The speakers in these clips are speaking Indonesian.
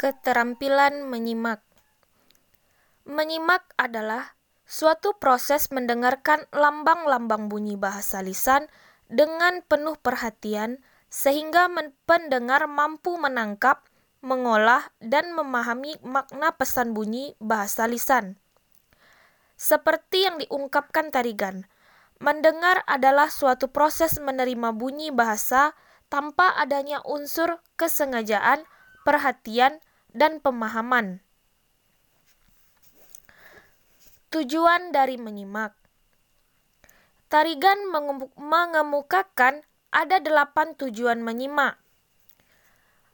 Keterampilan menyimak. Menyimak adalah suatu proses mendengarkan lambang-lambang bunyi bahasa lisan dengan penuh perhatian sehingga pendengar mampu menangkap, mengolah, dan memahami makna pesan bunyi bahasa lisan. Seperti yang diungkapkan Tarigan, mendengar adalah suatu proses menerima bunyi bahasa tanpa adanya unsur kesengajaan, perhatian, dan pemahaman. Tujuan dari menyimak Tarigan mengemukakan ada delapan tujuan menyimak.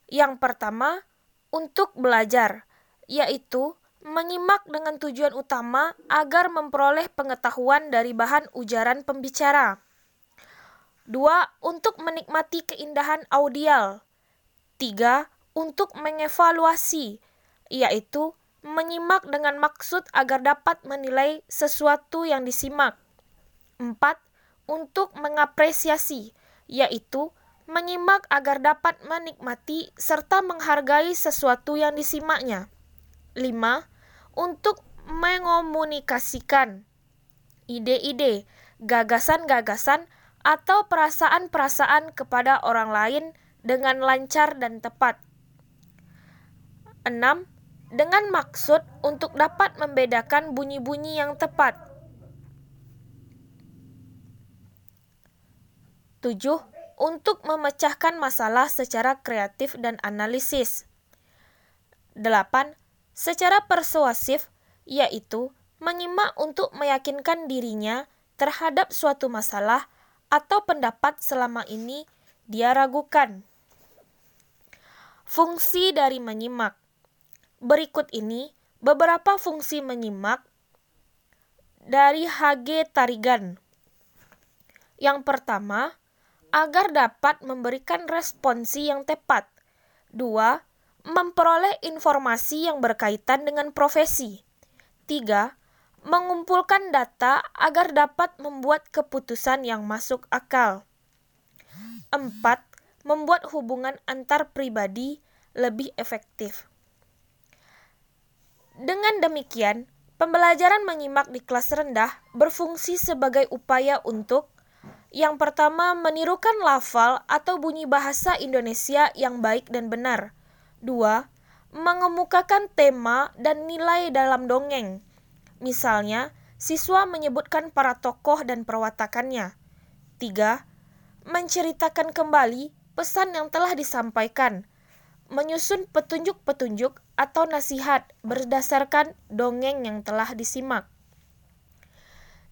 Yang pertama, untuk belajar, yaitu menyimak dengan tujuan utama agar memperoleh pengetahuan dari bahan ujaran pembicara. Dua, untuk menikmati keindahan audial. Tiga, untuk mengevaluasi, yaitu menyimak dengan maksud agar dapat menilai sesuatu yang disimak. 4. Untuk mengapresiasi, yaitu menyimak agar dapat menikmati serta menghargai sesuatu yang disimaknya. 5. Untuk mengomunikasikan ide-ide, gagasan-gagasan, atau perasaan-perasaan kepada orang lain dengan lancar dan tepat. 6. Dengan maksud untuk dapat membedakan bunyi-bunyi yang tepat. 7. Untuk memecahkan masalah secara kreatif dan analisis. 8. Secara persuasif, yaitu menyimak untuk meyakinkan dirinya terhadap suatu masalah atau pendapat selama ini dia ragukan. Fungsi dari menyimak Berikut ini beberapa fungsi menyimak dari HG Tarigan. Yang pertama, agar dapat memberikan responsi yang tepat. Dua, memperoleh informasi yang berkaitan dengan profesi. Tiga, mengumpulkan data agar dapat membuat keputusan yang masuk akal. Empat, membuat hubungan antar pribadi lebih efektif. Dengan demikian, pembelajaran menyimak di kelas rendah berfungsi sebagai upaya untuk yang pertama, menirukan lafal atau bunyi bahasa Indonesia yang baik dan benar. Dua, mengemukakan tema dan nilai dalam dongeng. Misalnya, siswa menyebutkan para tokoh dan perwatakannya. Tiga, menceritakan kembali pesan yang telah disampaikan menyusun petunjuk-petunjuk atau nasihat berdasarkan dongeng yang telah disimak.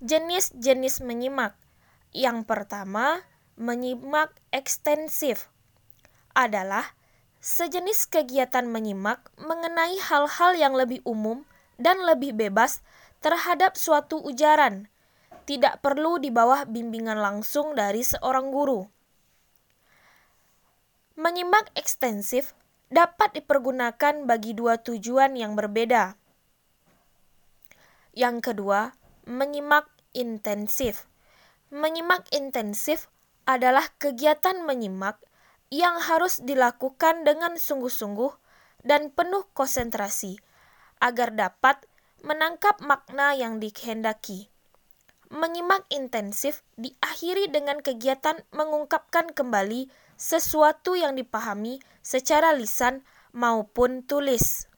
Jenis-jenis menyimak. Yang pertama, menyimak ekstensif adalah sejenis kegiatan menyimak mengenai hal-hal yang lebih umum dan lebih bebas terhadap suatu ujaran, tidak perlu di bawah bimbingan langsung dari seorang guru. Menyimak ekstensif dapat dipergunakan bagi dua tujuan yang berbeda. Yang kedua, menyimak intensif. Menyimak intensif adalah kegiatan menyimak yang harus dilakukan dengan sungguh-sungguh dan penuh konsentrasi agar dapat menangkap makna yang dikehendaki. Menyimak intensif diakhiri dengan kegiatan mengungkapkan kembali sesuatu yang dipahami secara lisan maupun tulis.